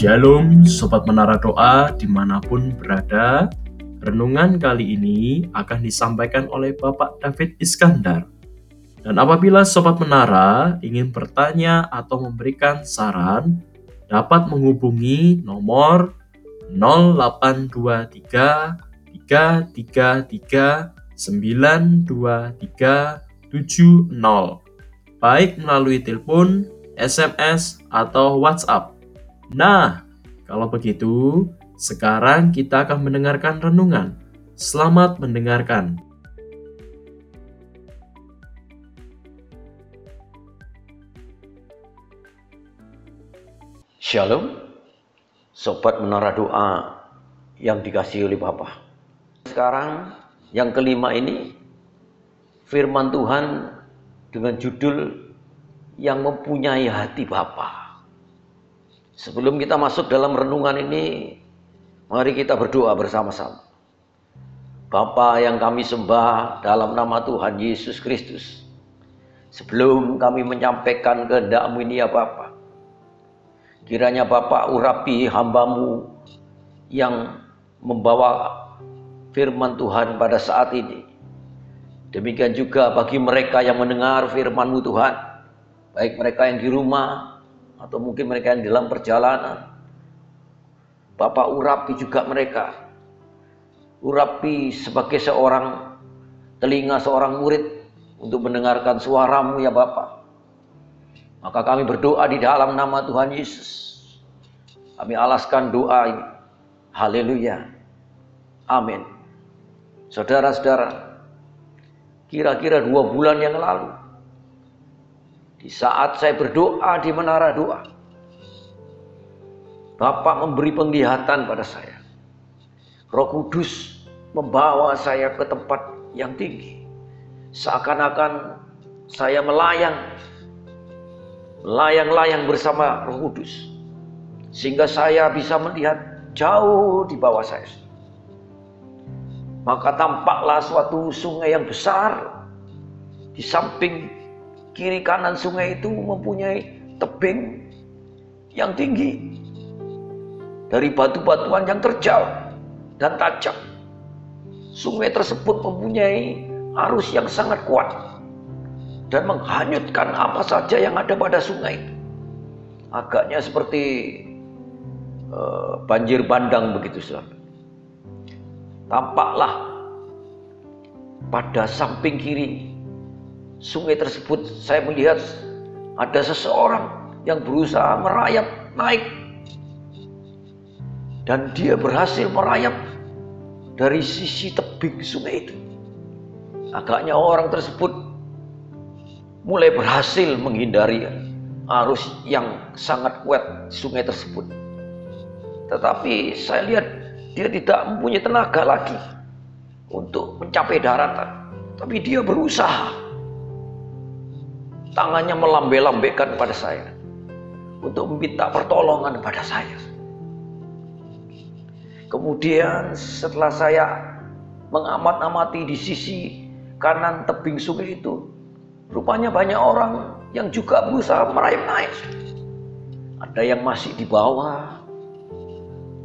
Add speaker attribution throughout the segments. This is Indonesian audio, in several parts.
Speaker 1: Shalom Sobat Menara Doa di mana pun berada. Renungan kali ini akan disampaikan oleh Bapak David Iskandar. Dan apabila Sobat Menara ingin bertanya atau memberikan saran Dapat menghubungi nomor 0823 333 92370 baik melalui telepon, SMS, atau WhatsApp. Nah, kalau begitu, sekarang kita akan mendengarkan renungan. Selamat mendengarkan.
Speaker 2: Shalom, Sobat Menara Doa yang dikasih oleh Bapak. Sekarang yang kelima ini, firman Tuhan dengan judul yang mempunyai hati Bapak. Sebelum kita masuk dalam renungan ini, mari kita berdoa bersama-sama. Bapa yang kami sembah dalam nama Tuhan Yesus Kristus. Sebelum kami menyampaikan kehendak-Mu ini ya Bapa. Kiranya Bapa urapi hambamu yang membawa firman Tuhan pada saat ini. Demikian juga bagi mereka yang mendengar firman-Mu Tuhan. Baik mereka yang di rumah atau mungkin mereka yang dalam perjalanan. Bapak urapi juga mereka. Urapi sebagai seorang telinga seorang murid untuk mendengarkan suaramu ya Bapak. Maka kami berdoa di dalam nama Tuhan Yesus. Kami alaskan doa ini. Haleluya. Amin. Saudara-saudara, kira-kira dua bulan yang lalu, di saat saya berdoa di menara doa, Bapak memberi penglihatan pada saya. Roh Kudus membawa saya ke tempat yang tinggi. Seakan-akan saya melayang, melayang-layang bersama Roh Kudus. Sehingga saya bisa melihat jauh di bawah saya. Maka tampaklah suatu sungai yang besar di samping kiri kanan sungai itu mempunyai tebing yang tinggi dari batu-batuan yang terjal dan tajam. Sungai tersebut mempunyai arus yang sangat kuat dan menghanyutkan apa saja yang ada pada sungai. Agaknya seperti uh, banjir bandang begitu saudara. Tampaklah pada samping kiri sungai tersebut saya melihat ada seseorang yang berusaha merayap naik. Dan dia berhasil merayap dari sisi tebing sungai itu. Agaknya orang tersebut mulai berhasil menghindari arus yang sangat kuat sungai tersebut. Tetapi saya lihat dia tidak mempunyai tenaga lagi untuk mencapai daratan. Tapi dia berusaha tangannya melambai-lambaikan pada saya untuk meminta pertolongan pada saya. Kemudian setelah saya mengamat-amati di sisi kanan tebing sungai itu, rupanya banyak orang yang juga berusaha meraih naik. Ada yang masih di bawah,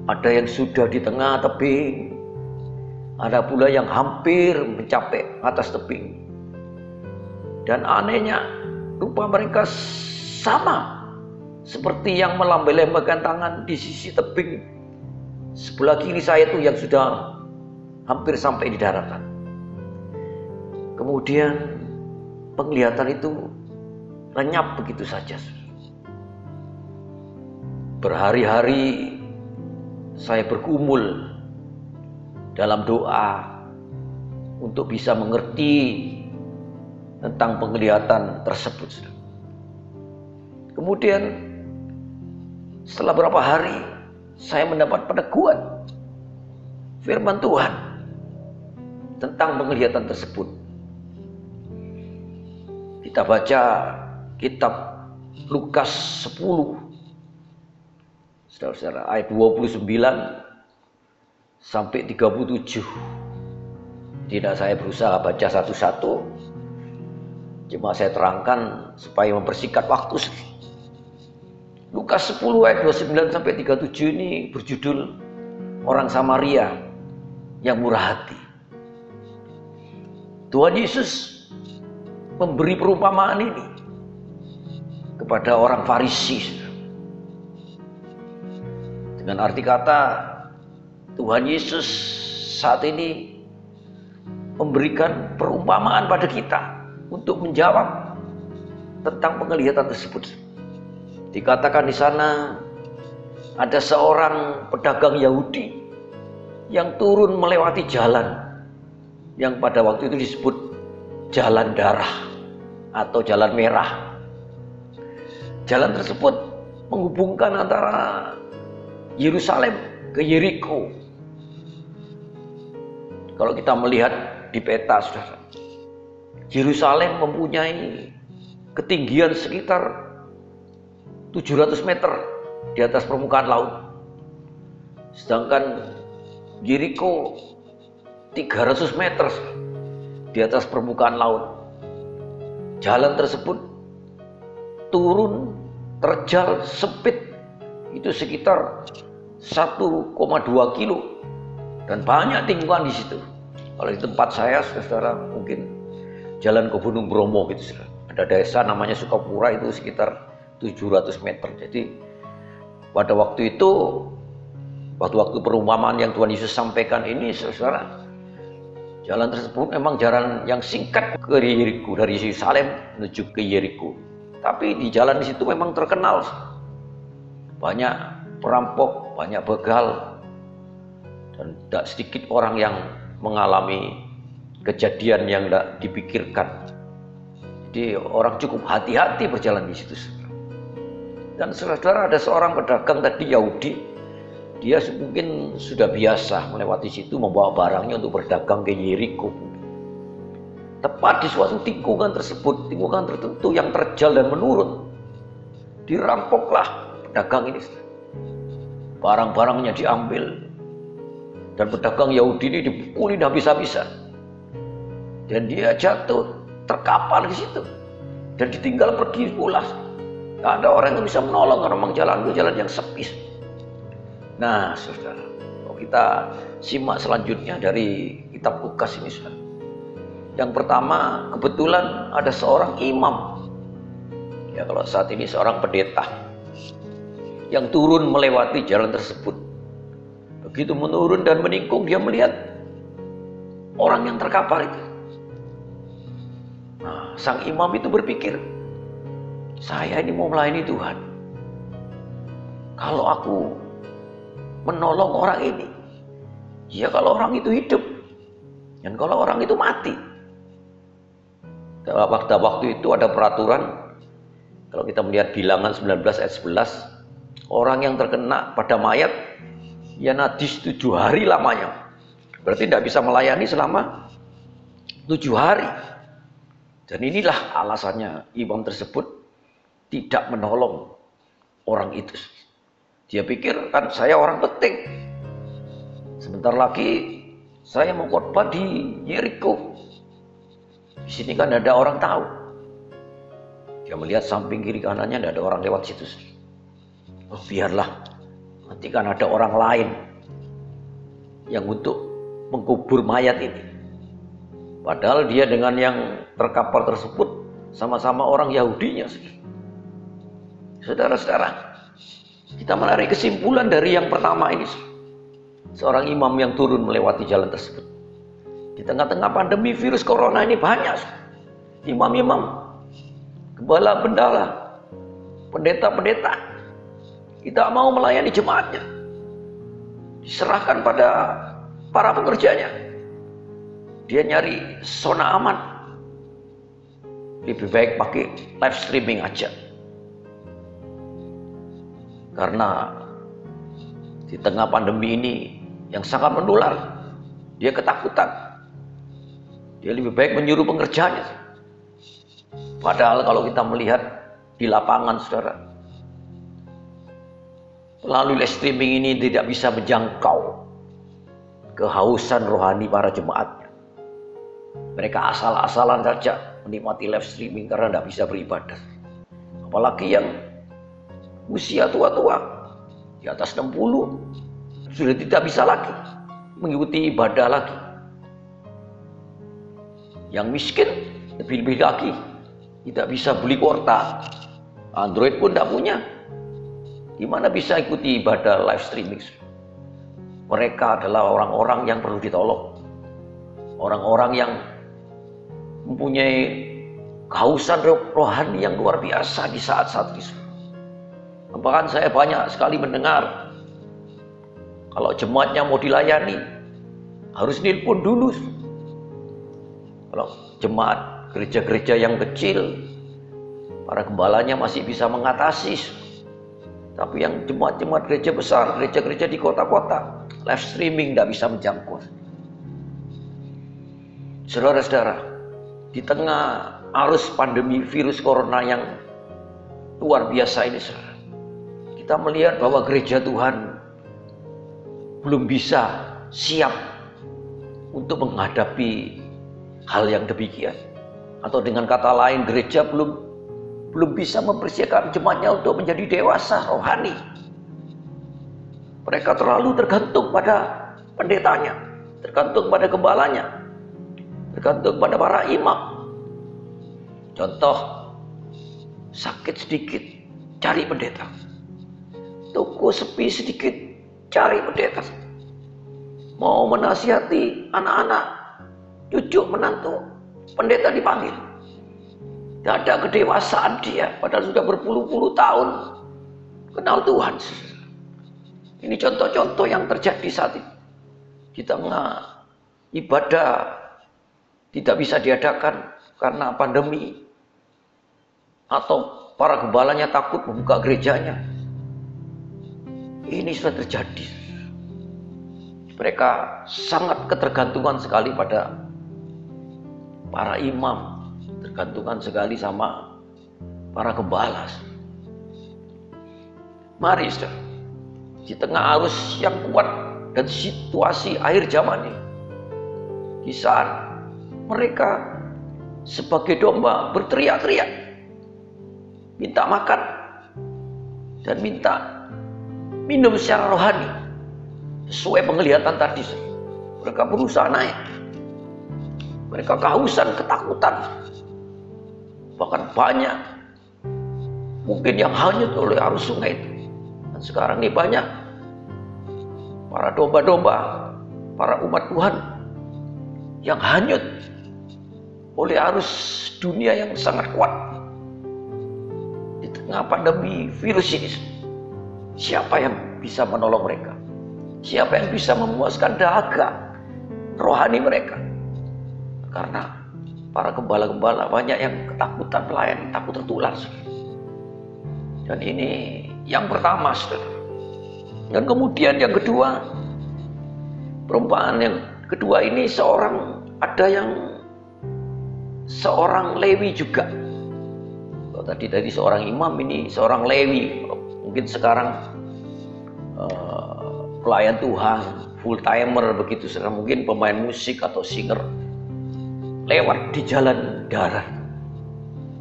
Speaker 2: ada yang sudah di tengah tebing, ada pula yang hampir mencapai atas tebing. Dan anehnya, Rupa mereka sama seperti yang melambai-lambaikan tangan di sisi tebing sebelah kiri saya itu yang sudah hampir sampai di daratan. Kemudian penglihatan itu lenyap begitu saja. Berhari-hari saya bergumul dalam doa untuk bisa mengerti tentang penglihatan tersebut. Kemudian setelah beberapa hari saya mendapat peneguhan firman Tuhan tentang penglihatan tersebut. Kita baca kitab Lukas 10 Saudara-saudara ayat 29 sampai 37. Tidak saya berusaha baca satu-satu Cuma saya terangkan supaya mempersingkat waktu. Lukas 10 ayat 29 sampai 37 ini berjudul orang Samaria yang murah hati. Tuhan Yesus memberi perumpamaan ini kepada orang Farisi. Dengan arti kata Tuhan Yesus saat ini memberikan perumpamaan pada kita untuk menjawab tentang penglihatan tersebut. Dikatakan di sana ada seorang pedagang Yahudi yang turun melewati jalan yang pada waktu itu disebut jalan darah atau jalan merah. Jalan tersebut menghubungkan antara Yerusalem ke Yeriko. Kalau kita melihat di peta, saudara, Yerusalem mempunyai ketinggian sekitar 700 meter di atas permukaan laut. Sedangkan Jericho 300 meter di atas permukaan laut. Jalan tersebut turun, terjal, sempit. Itu sekitar 1,2 kilo dan banyak tikungan di situ. Kalau di tempat saya, saudara mungkin jalan ke Gunung Bromo gitu. Ada desa namanya Sukapura itu sekitar 700 meter. Jadi pada waktu itu waktu-waktu perumpamaan yang Tuhan Yesus sampaikan ini saudara jalan tersebut memang jalan yang singkat ke Yeriko dari Yerusalem menuju ke Yeriko. Tapi di jalan di situ memang terkenal banyak perampok, banyak begal dan tidak sedikit orang yang mengalami kejadian yang tidak dipikirkan. Jadi orang cukup hati-hati berjalan di situ. Dan saudara ada seorang pedagang tadi Yahudi, dia mungkin sudah biasa melewati situ membawa barangnya untuk berdagang ke Yeriko. Tepat di suatu tikungan tersebut, tikungan tertentu yang terjal dan menurun, dirampoklah pedagang ini. Barang-barangnya diambil dan pedagang Yahudi ini dipukuli habis-habisan. Dan dia jatuh terkapar di situ dan ditinggal pergi pulas Gak ada orang yang bisa menolong karena memang jalan itu jalan yang sepi. Nah, saudara, kalau kita simak selanjutnya dari kitab Lukas ini, saudara. Yang pertama, kebetulan ada seorang imam. Ya, kalau saat ini seorang pendeta yang turun melewati jalan tersebut. Begitu menurun dan menikung, dia melihat orang yang terkapar itu. Sang imam itu berpikir, saya ini mau melayani Tuhan. Kalau aku menolong orang ini, ya kalau orang itu hidup, dan kalau orang itu mati. Waktu waktu itu ada peraturan, kalau kita melihat bilangan 19 ayat 11, orang yang terkena pada mayat, ya najis tujuh hari lamanya. Berarti tidak bisa melayani selama tujuh hari. Dan inilah alasannya imam tersebut tidak menolong orang itu. Dia pikir kan saya orang penting. Sebentar lagi saya mau khotbah di Jericho. Di sini kan ada orang tahu. Dia melihat samping kiri kanannya tidak ada orang lewat situ. Oh biarlah, nanti kan ada orang lain yang untuk mengkubur mayat ini. Padahal dia dengan yang terkapar tersebut sama-sama orang Yahudinya. Saudara-saudara, kita menarik kesimpulan dari yang pertama ini. Seorang imam yang turun melewati jalan tersebut. Di tengah-tengah pandemi virus corona ini banyak. Imam-imam, kepala pendala, pendeta-pendeta, tidak mau melayani jemaatnya. Diserahkan pada para pekerjanya. Dia nyari zona aman. Lebih baik pakai live streaming aja. Karena di tengah pandemi ini yang sangat menular, dia ketakutan. Dia lebih baik menyuruh pengerjanya. Padahal kalau kita melihat di lapangan, saudara, melalui live streaming ini tidak bisa menjangkau kehausan rohani para jemaatnya. Mereka asal-asalan saja menikmati live streaming karena tidak bisa beribadah. Apalagi yang usia tua-tua, di atas 60, sudah tidak bisa lagi mengikuti ibadah lagi. Yang miskin lebih-lebih lagi tidak bisa beli kuota. Android pun tidak punya. Gimana bisa ikuti ibadah live streaming? Mereka adalah orang-orang yang perlu ditolong. Orang-orang yang mempunyai kehausan rohani yang luar biasa di saat-saat itu. Bahkan saya banyak sekali mendengar kalau jemaatnya mau dilayani harus nilpun dulu. Kalau jemaat gereja-gereja yang kecil para gembalanya masih bisa mengatasi. Tapi yang jemaat-jemaat gereja besar, gereja-gereja di kota-kota, live streaming tidak bisa menjangkau. Saudara-saudara, di tengah arus pandemi virus corona yang luar biasa ini, saudara, kita melihat bahwa gereja Tuhan belum bisa siap untuk menghadapi hal yang demikian. Atau dengan kata lain, gereja belum belum bisa mempersiapkan jemaatnya untuk menjadi dewasa rohani. Mereka terlalu tergantung pada pendetanya, tergantung pada gembalanya, tergantung pada para imam. Contoh, sakit sedikit, cari pendeta toko sepi sedikit, cari pendeta. Mau menasihati anak-anak, cucu menantu, pendeta dipanggil. Tidak ada kedewasaan dia, padahal sudah berpuluh-puluh tahun kenal Tuhan. Ini contoh-contoh yang terjadi saat ini. Kita ibadah tidak bisa diadakan karena pandemi atau para gembalanya takut membuka gerejanya ini sudah terjadi. Mereka sangat ketergantungan sekali pada para imam, tergantungan sekali sama para gembala. Mari, di tengah arus yang kuat dan situasi akhir zaman ini, di saat mereka sebagai domba berteriak-teriak, minta makan dan minta minum secara rohani. Sesuai penglihatan tadi mereka berusaha naik. Mereka kehausan ketakutan. Bahkan banyak mungkin yang hanyut oleh arus sungai itu. Dan sekarang ini banyak para domba-domba para umat Tuhan yang hanyut oleh arus dunia yang sangat kuat di tengah pandemi virus ini Siapa yang bisa menolong mereka? Siapa yang bisa memuaskan dahaga rohani mereka? Karena para gembala-gembala banyak yang ketakutan pelayan, takut tertular. Dan ini yang pertama, saudara. Dan kemudian yang kedua, perumpamaan yang kedua ini seorang ada yang seorang Lewi juga. Kalau tadi tadi seorang imam ini seorang Lewi mungkin sekarang uh, pelayan Tuhan, full timer begitu, sekarang mungkin pemain musik atau singer lewat di jalan darat.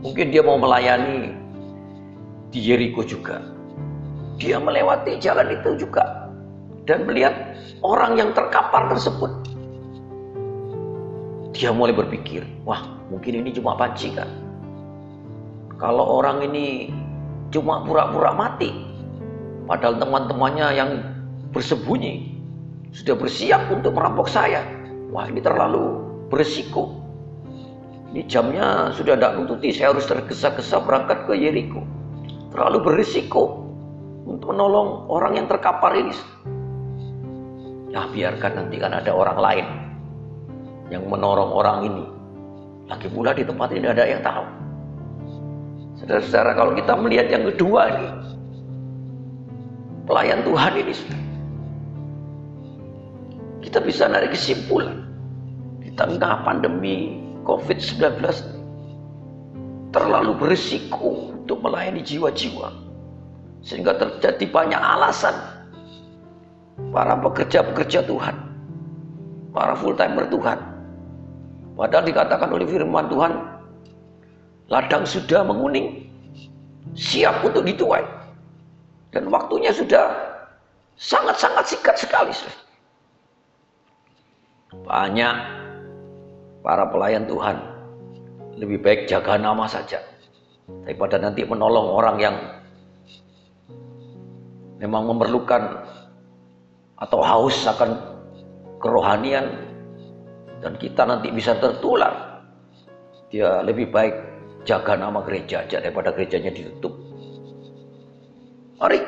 Speaker 2: Mungkin dia mau melayani di Jericho juga. Dia melewati jalan itu juga dan melihat orang yang terkapar tersebut. Dia mulai berpikir, wah mungkin ini cuma pancingan. Kalau orang ini cuma pura-pura mati. Padahal teman-temannya yang bersembunyi sudah bersiap untuk merampok saya. Wah ini terlalu berisiko. Ini jamnya sudah tidak nututi, saya harus tergesa-gesa berangkat ke Yeriko. Terlalu berisiko untuk menolong orang yang terkapar ini. Ya biarkan nanti kan ada orang lain yang menolong orang ini. Lagi pula di tempat ini ada yang tahu. Saudara-saudara, kalau kita melihat yang kedua ini, pelayan Tuhan ini, kita bisa narik kesimpulan di tengah pandemi COVID-19 terlalu berisiko untuk melayani jiwa-jiwa sehingga terjadi banyak alasan para pekerja-pekerja Tuhan para full timer Tuhan padahal dikatakan oleh firman Tuhan Ladang sudah menguning, siap untuk dituai. Dan waktunya sudah sangat-sangat singkat sekali. Banyak para pelayan Tuhan lebih baik jaga nama saja daripada nanti menolong orang yang memang memerlukan atau haus akan kerohanian dan kita nanti bisa tertular. Dia lebih baik jaga nama gereja aja daripada gerejanya ditutup. Mari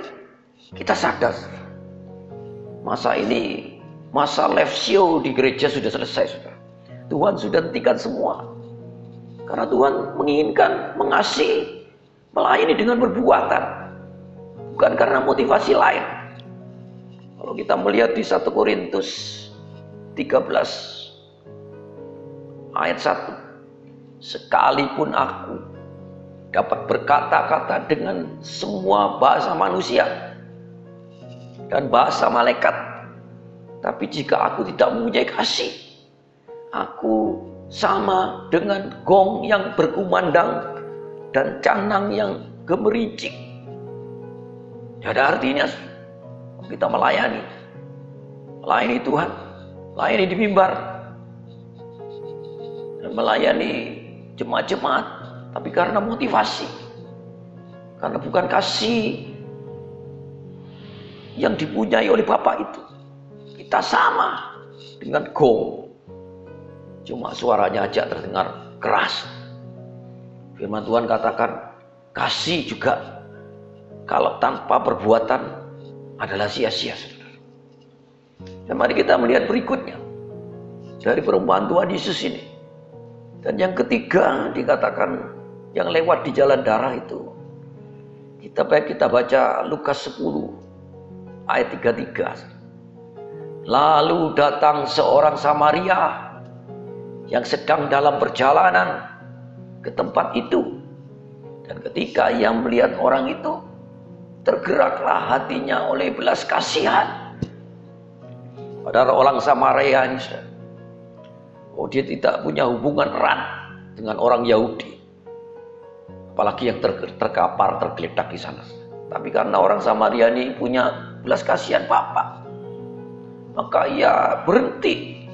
Speaker 2: kita sadar. Masa ini, masa live di gereja sudah selesai. Sudah. Tuhan sudah hentikan semua. Karena Tuhan menginginkan mengasihi, melayani dengan perbuatan. Bukan karena motivasi lain. Kalau kita melihat di 1 Korintus 13 ayat 1. Sekalipun aku dapat berkata-kata dengan semua bahasa manusia dan bahasa malaikat. Tapi jika aku tidak mempunyai kasih, aku sama dengan gong yang berkumandang dan canang yang gemericik. Tidak ada artinya kita melayani. Melayani Tuhan, melayani di mimbar, melayani jemaat-jemaat, tapi karena motivasi. Karena bukan kasih yang dipunyai oleh Bapak itu. Kita sama dengan gong Cuma suaranya aja terdengar keras. Firman Tuhan katakan, kasih juga kalau tanpa perbuatan adalah sia-sia. Dan mari kita melihat berikutnya dari perempuan Tuhan Yesus ini. Dan yang ketiga dikatakan yang lewat di jalan darah itu. Kita baik kita baca Lukas 10 ayat 33. Lalu datang seorang Samaria yang sedang dalam perjalanan ke tempat itu. Dan ketika ia melihat orang itu, tergeraklah hatinya oleh belas kasihan. Pada orang Samaria ini, oh dia tidak punya hubungan erat dengan orang Yahudi. Apalagi yang ter terkapar, tergeletak di sana. Tapi karena orang Samaria ini punya belas kasihan Bapak, maka ia berhenti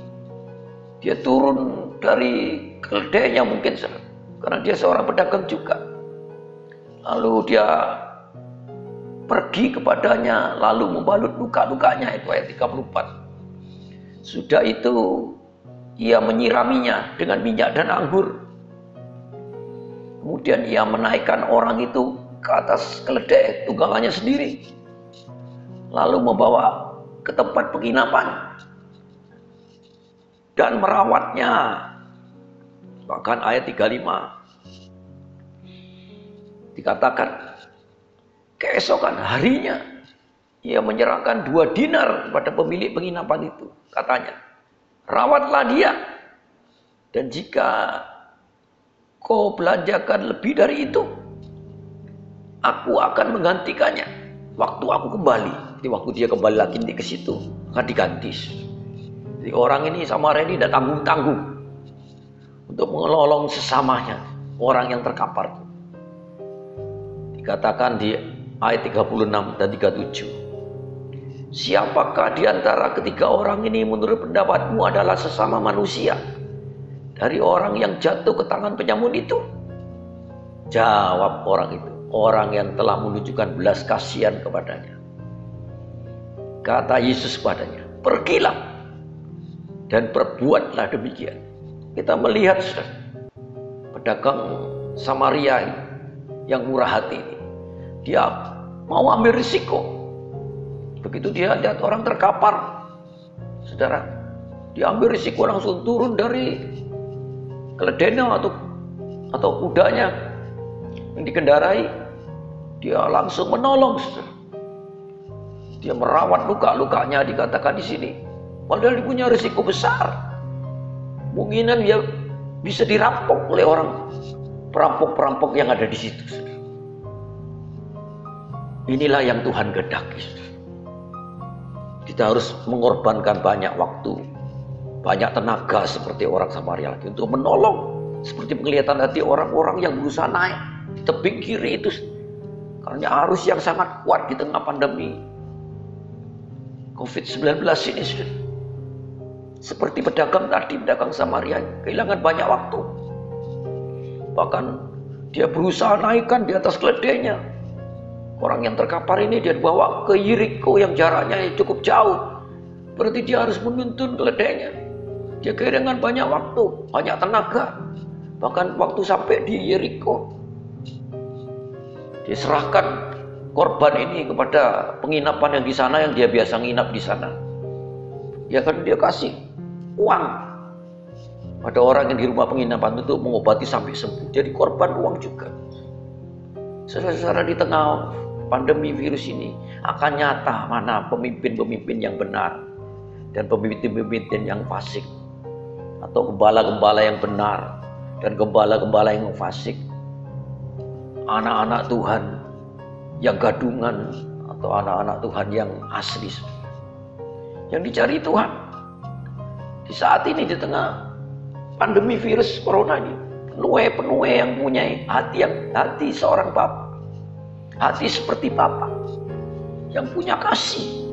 Speaker 2: dia turun dari keledainya mungkin karena dia seorang pedagang juga. Lalu dia pergi kepadanya lalu membalut luka-lukanya itu ayat 34. Sudah itu ia menyiraminya dengan minyak dan anggur. Kemudian ia menaikkan orang itu ke atas keledai tunggangannya sendiri. Lalu membawa ke tempat penginapan dan merawatnya. Bahkan ayat 35 dikatakan keesokan harinya ia menyerahkan dua dinar kepada pemilik penginapan itu. Katanya, rawatlah dia. Dan jika kau belanjakan lebih dari itu, aku akan menggantikannya. Waktu aku kembali, di waktu dia kembali lagi ke situ, akan diganti. Jadi orang ini sama Reni tidak tanggung-tanggung untuk mengelolong sesamanya orang yang terkapar. Dikatakan di ayat 36 dan 37. Siapakah di antara ketiga orang ini menurut pendapatmu adalah sesama manusia dari orang yang jatuh ke tangan penyamun itu? Jawab orang itu, orang yang telah menunjukkan belas kasihan kepadanya. Kata Yesus kepadanya, pergilah dan perbuatlah demikian. Kita melihat sudah pedagang Samaria yang murah hati ini. Dia mau ambil risiko. Begitu dia lihat orang terkapar, saudara, dia ambil risiko langsung turun dari keledainya atau atau kudanya yang dikendarai, dia langsung menolong. Saudara. Dia merawat luka-lukanya dikatakan di sini Padahal dia punya risiko besar. Mungkinan dia bisa dirampok oleh orang perampok-perampok yang ada di situ. Inilah yang Tuhan gedaki. Kita harus mengorbankan banyak waktu, banyak tenaga seperti orang Samaria lagi untuk menolong seperti penglihatan hati orang-orang yang berusaha naik di tebing kiri itu Karena arus yang sangat kuat di tengah pandemi COVID-19 ini seperti pedagang tadi, pedagang Samaria kehilangan banyak waktu. Bahkan dia berusaha naikkan di atas keledainya. Orang yang terkapar ini dia bawa ke Yeriko yang jaraknya cukup jauh. Berarti dia harus menuntun keledainya. Dia kehilangan banyak waktu, banyak tenaga. Bahkan waktu sampai di Yeriko. Diserahkan korban ini kepada penginapan yang di sana yang dia biasa nginap di sana. Ya kan dia kasih uang pada orang yang di rumah penginapan untuk mengobati sampai sembuh. Jadi korban uang juga. Saudara-saudara di tengah pandemi virus ini akan nyata mana pemimpin-pemimpin yang benar dan pemimpin-pemimpin yang fasik atau gembala-gembala yang benar dan gembala-gembala yang fasik. Anak-anak Tuhan yang gadungan atau anak-anak Tuhan yang asli. Yang dicari Tuhan di saat ini di tengah pandemi virus corona ini, penue-penue yang punya hati yang hati seorang bapak, hati seperti bapak, yang punya kasih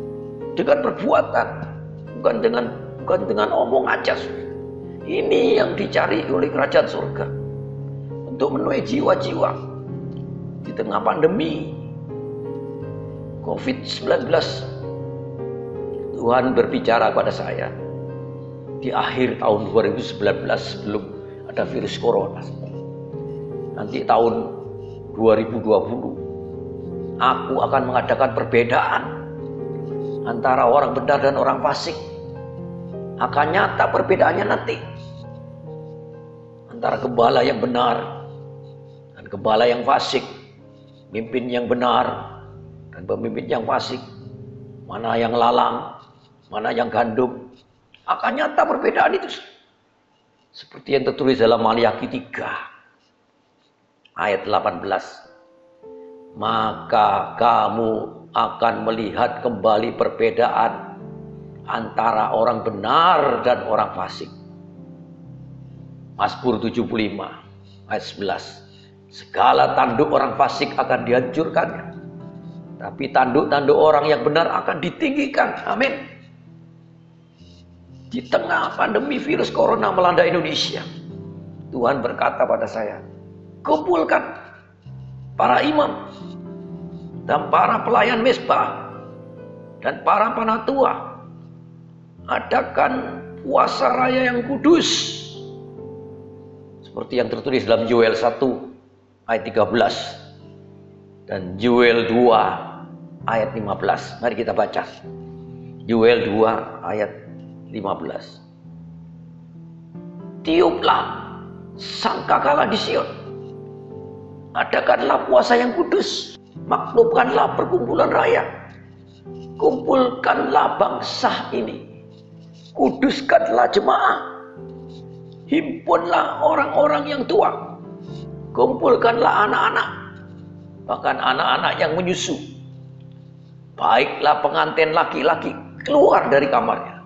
Speaker 2: dengan perbuatan, bukan dengan bukan dengan omong aja. Ini yang dicari oleh kerajaan surga untuk menuai jiwa-jiwa di tengah pandemi COVID-19. Tuhan berbicara pada saya, di akhir tahun 2019 sebelum ada virus corona. Nanti tahun 2020 aku akan mengadakan perbedaan antara orang benar dan orang fasik. Akan nyata perbedaannya nanti antara gembala yang benar dan gembala yang fasik, mimpin yang benar dan pemimpin yang fasik, mana yang lalang, mana yang gandum, akan nyata perbedaan itu. Seperti yang tertulis dalam Maliaki 3 ayat 18. Maka kamu akan melihat kembali perbedaan antara orang benar dan orang fasik. Mazmur 75 ayat 11. Segala tanduk orang fasik akan dihancurkan. Tapi tanduk-tanduk orang yang benar akan ditinggikan. Amin. Di tengah pandemi virus corona melanda Indonesia, Tuhan berkata pada saya, kumpulkan para imam dan para pelayan mesbah dan para panatua. Adakan puasa raya yang kudus. Seperti yang tertulis dalam Joel 1 ayat 13 dan Joel 2 ayat 15. Mari kita baca. Joel 2 ayat 15. Tiuplah sangkakala di Sion. Adakanlah puasa yang kudus. Maklumkanlah perkumpulan raya. Kumpulkanlah bangsa ini. Kuduskanlah jemaah. Himpunlah orang-orang yang tua. Kumpulkanlah anak-anak. Bahkan anak-anak yang menyusu. Baiklah pengantin laki-laki keluar dari kamarnya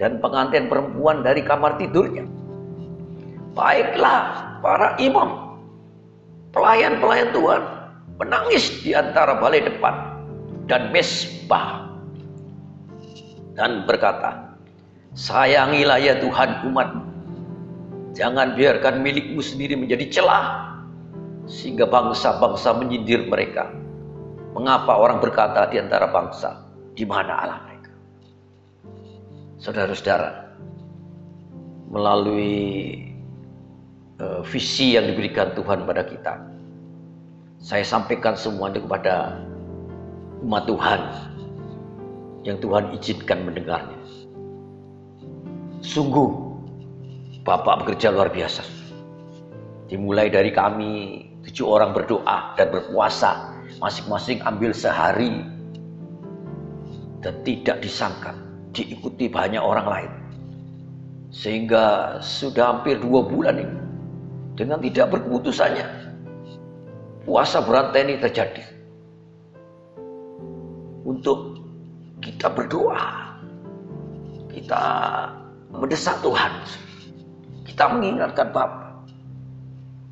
Speaker 2: dan pengantin perempuan dari kamar tidurnya. Baiklah para imam, pelayan-pelayan Tuhan menangis di antara balai depan dan mesbah dan berkata, Sayangilah ya Tuhan umat, jangan biarkan milikmu sendiri menjadi celah sehingga bangsa-bangsa menyindir mereka. Mengapa orang berkata di antara bangsa, di mana Allah? saudara-saudara, melalui uh, visi yang diberikan Tuhan pada kita, saya sampaikan semuanya kepada umat Tuhan yang Tuhan izinkan mendengarnya. Sungguh, Bapak bekerja luar biasa. Dimulai dari kami tujuh orang berdoa dan berpuasa, masing-masing ambil sehari dan tidak disangka diikuti banyak orang lain. Sehingga sudah hampir dua bulan ini dengan tidak berkeputusannya puasa berantai ini terjadi. Untuk kita berdoa, kita mendesak Tuhan, kita mengingatkan Bapak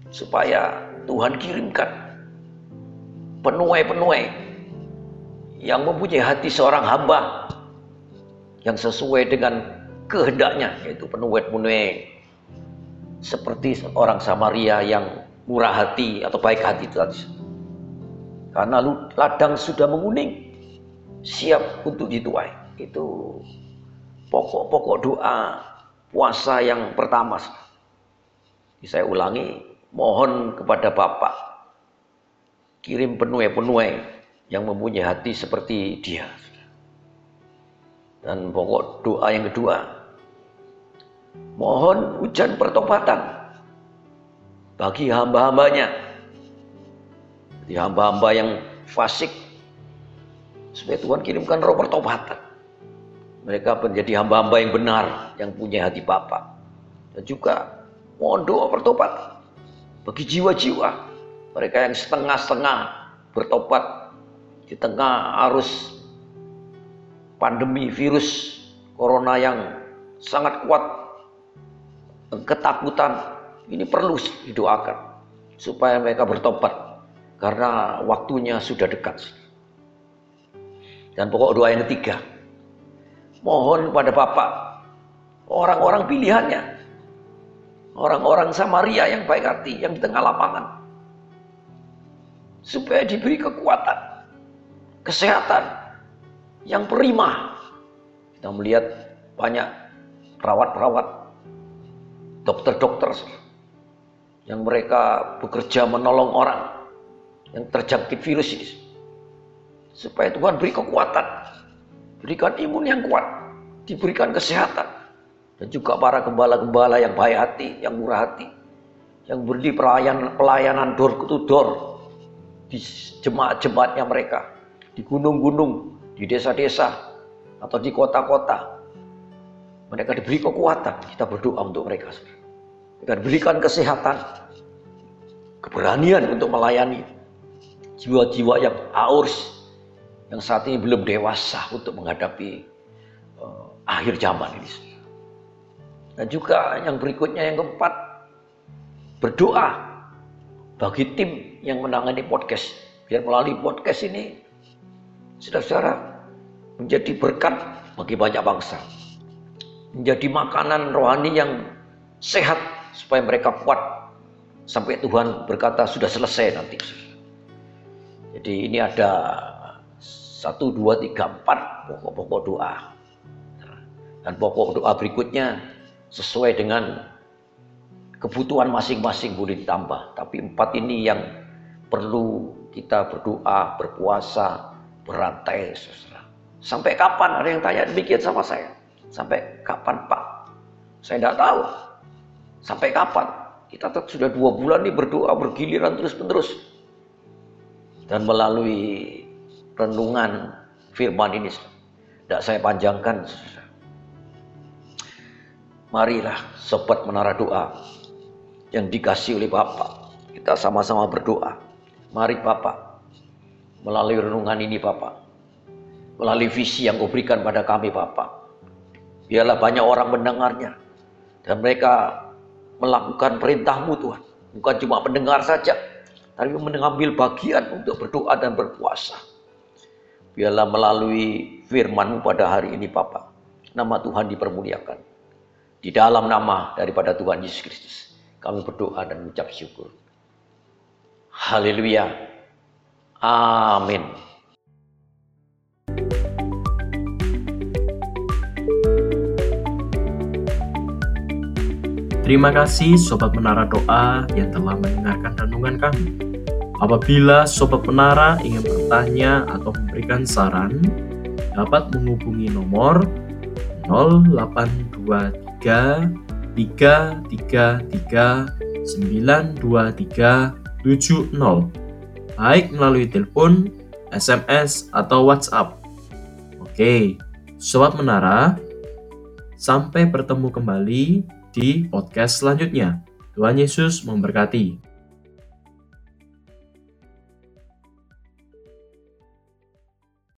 Speaker 2: supaya Tuhan kirimkan penuai-penuai yang mempunyai hati seorang hamba yang sesuai dengan kehendaknya yaitu penuai-penuai seperti orang Samaria yang murah hati atau baik hati itu tadi. Karena ladang sudah menguning, siap untuk dituai. Itu pokok-pokok doa puasa yang pertama. Saya ulangi, mohon kepada Bapak kirim penuai-penuai yang mempunyai hati seperti dia. Dan pokok doa yang kedua, mohon hujan pertobatan bagi hamba-hambanya. Di hamba-hamba yang fasik, supaya Tuhan kirimkan roh pertobatan. Mereka menjadi hamba-hamba yang benar, yang punya hati Bapa. Dan juga mohon doa pertobatan bagi jiwa-jiwa mereka yang setengah-setengah bertobat di tengah arus pandemi virus corona yang sangat kuat ketakutan. Ini perlu didoakan supaya mereka bertobat karena waktunya sudah dekat. Dan pokok doa yang ketiga mohon pada Bapak orang-orang pilihannya orang-orang Samaria yang baik hati yang di tengah lapangan supaya diberi kekuatan kesehatan yang prima. Kita melihat banyak perawat-perawat dokter-dokter yang mereka bekerja menolong orang yang terjangkit virus ini supaya Tuhan beri kekuatan berikan imun yang kuat diberikan kesehatan dan juga para gembala-gembala yang baik hati, yang murah hati, yang beri pelayanan, pelayanan door to door di jemaat-jemaatnya mereka, di gunung-gunung, di desa-desa, atau di kota-kota. Mereka diberi kekuatan, kita berdoa untuk mereka. Kita berikan kesehatan, keberanian untuk melayani jiwa-jiwa yang haus, yang saat ini belum dewasa untuk menghadapi uh, akhir zaman ini. Dan juga yang berikutnya yang keempat, berdoa bagi tim yang menangani podcast. Biar melalui podcast ini, saudara-saudara, menjadi berkat bagi banyak bangsa. Menjadi makanan rohani yang sehat supaya mereka kuat sampai Tuhan berkata sudah selesai nanti. Jadi ini ada satu, dua, tiga, empat pokok-pokok doa. Dan pokok doa berikutnya sesuai dengan kebutuhan masing-masing boleh ditambah. Tapi empat ini yang perlu kita berdoa, berpuasa, berantai, saudara. Sampai kapan? Ada yang tanya demikian sama saya. Sampai kapan Pak? Saya tidak tahu. Sampai kapan? Kita sudah dua bulan ini berdoa bergiliran terus-menerus. Dan melalui renungan firman ini, tidak saya panjangkan, Marilah sobat menara doa yang dikasih oleh Bapak. Kita sama-sama berdoa. Mari Bapak, melalui renungan ini Bapak, melalui visi yang kau berikan pada kami Bapak. Biarlah banyak orang mendengarnya. Dan mereka melakukan perintahmu Tuhan. Bukan cuma mendengar saja, tapi mengambil bagian untuk berdoa dan berpuasa. Biarlah melalui firmanmu pada hari ini Bapak. Nama Tuhan dipermuliakan. Di dalam nama daripada Tuhan Yesus Kristus, kami berdoa dan mengucap syukur. Haleluya. Amin.
Speaker 1: Terima kasih Sobat Menara Doa yang telah mendengarkan renungan kami. Apabila Sobat Menara ingin bertanya atau memberikan saran, dapat menghubungi nomor 082 tiga tiga tiga tiga sembilan dua tiga tujuh nol baik melalui telepon, SMS atau WhatsApp. Oke, sobat menara, sampai bertemu kembali di podcast selanjutnya. Tuhan Yesus memberkati.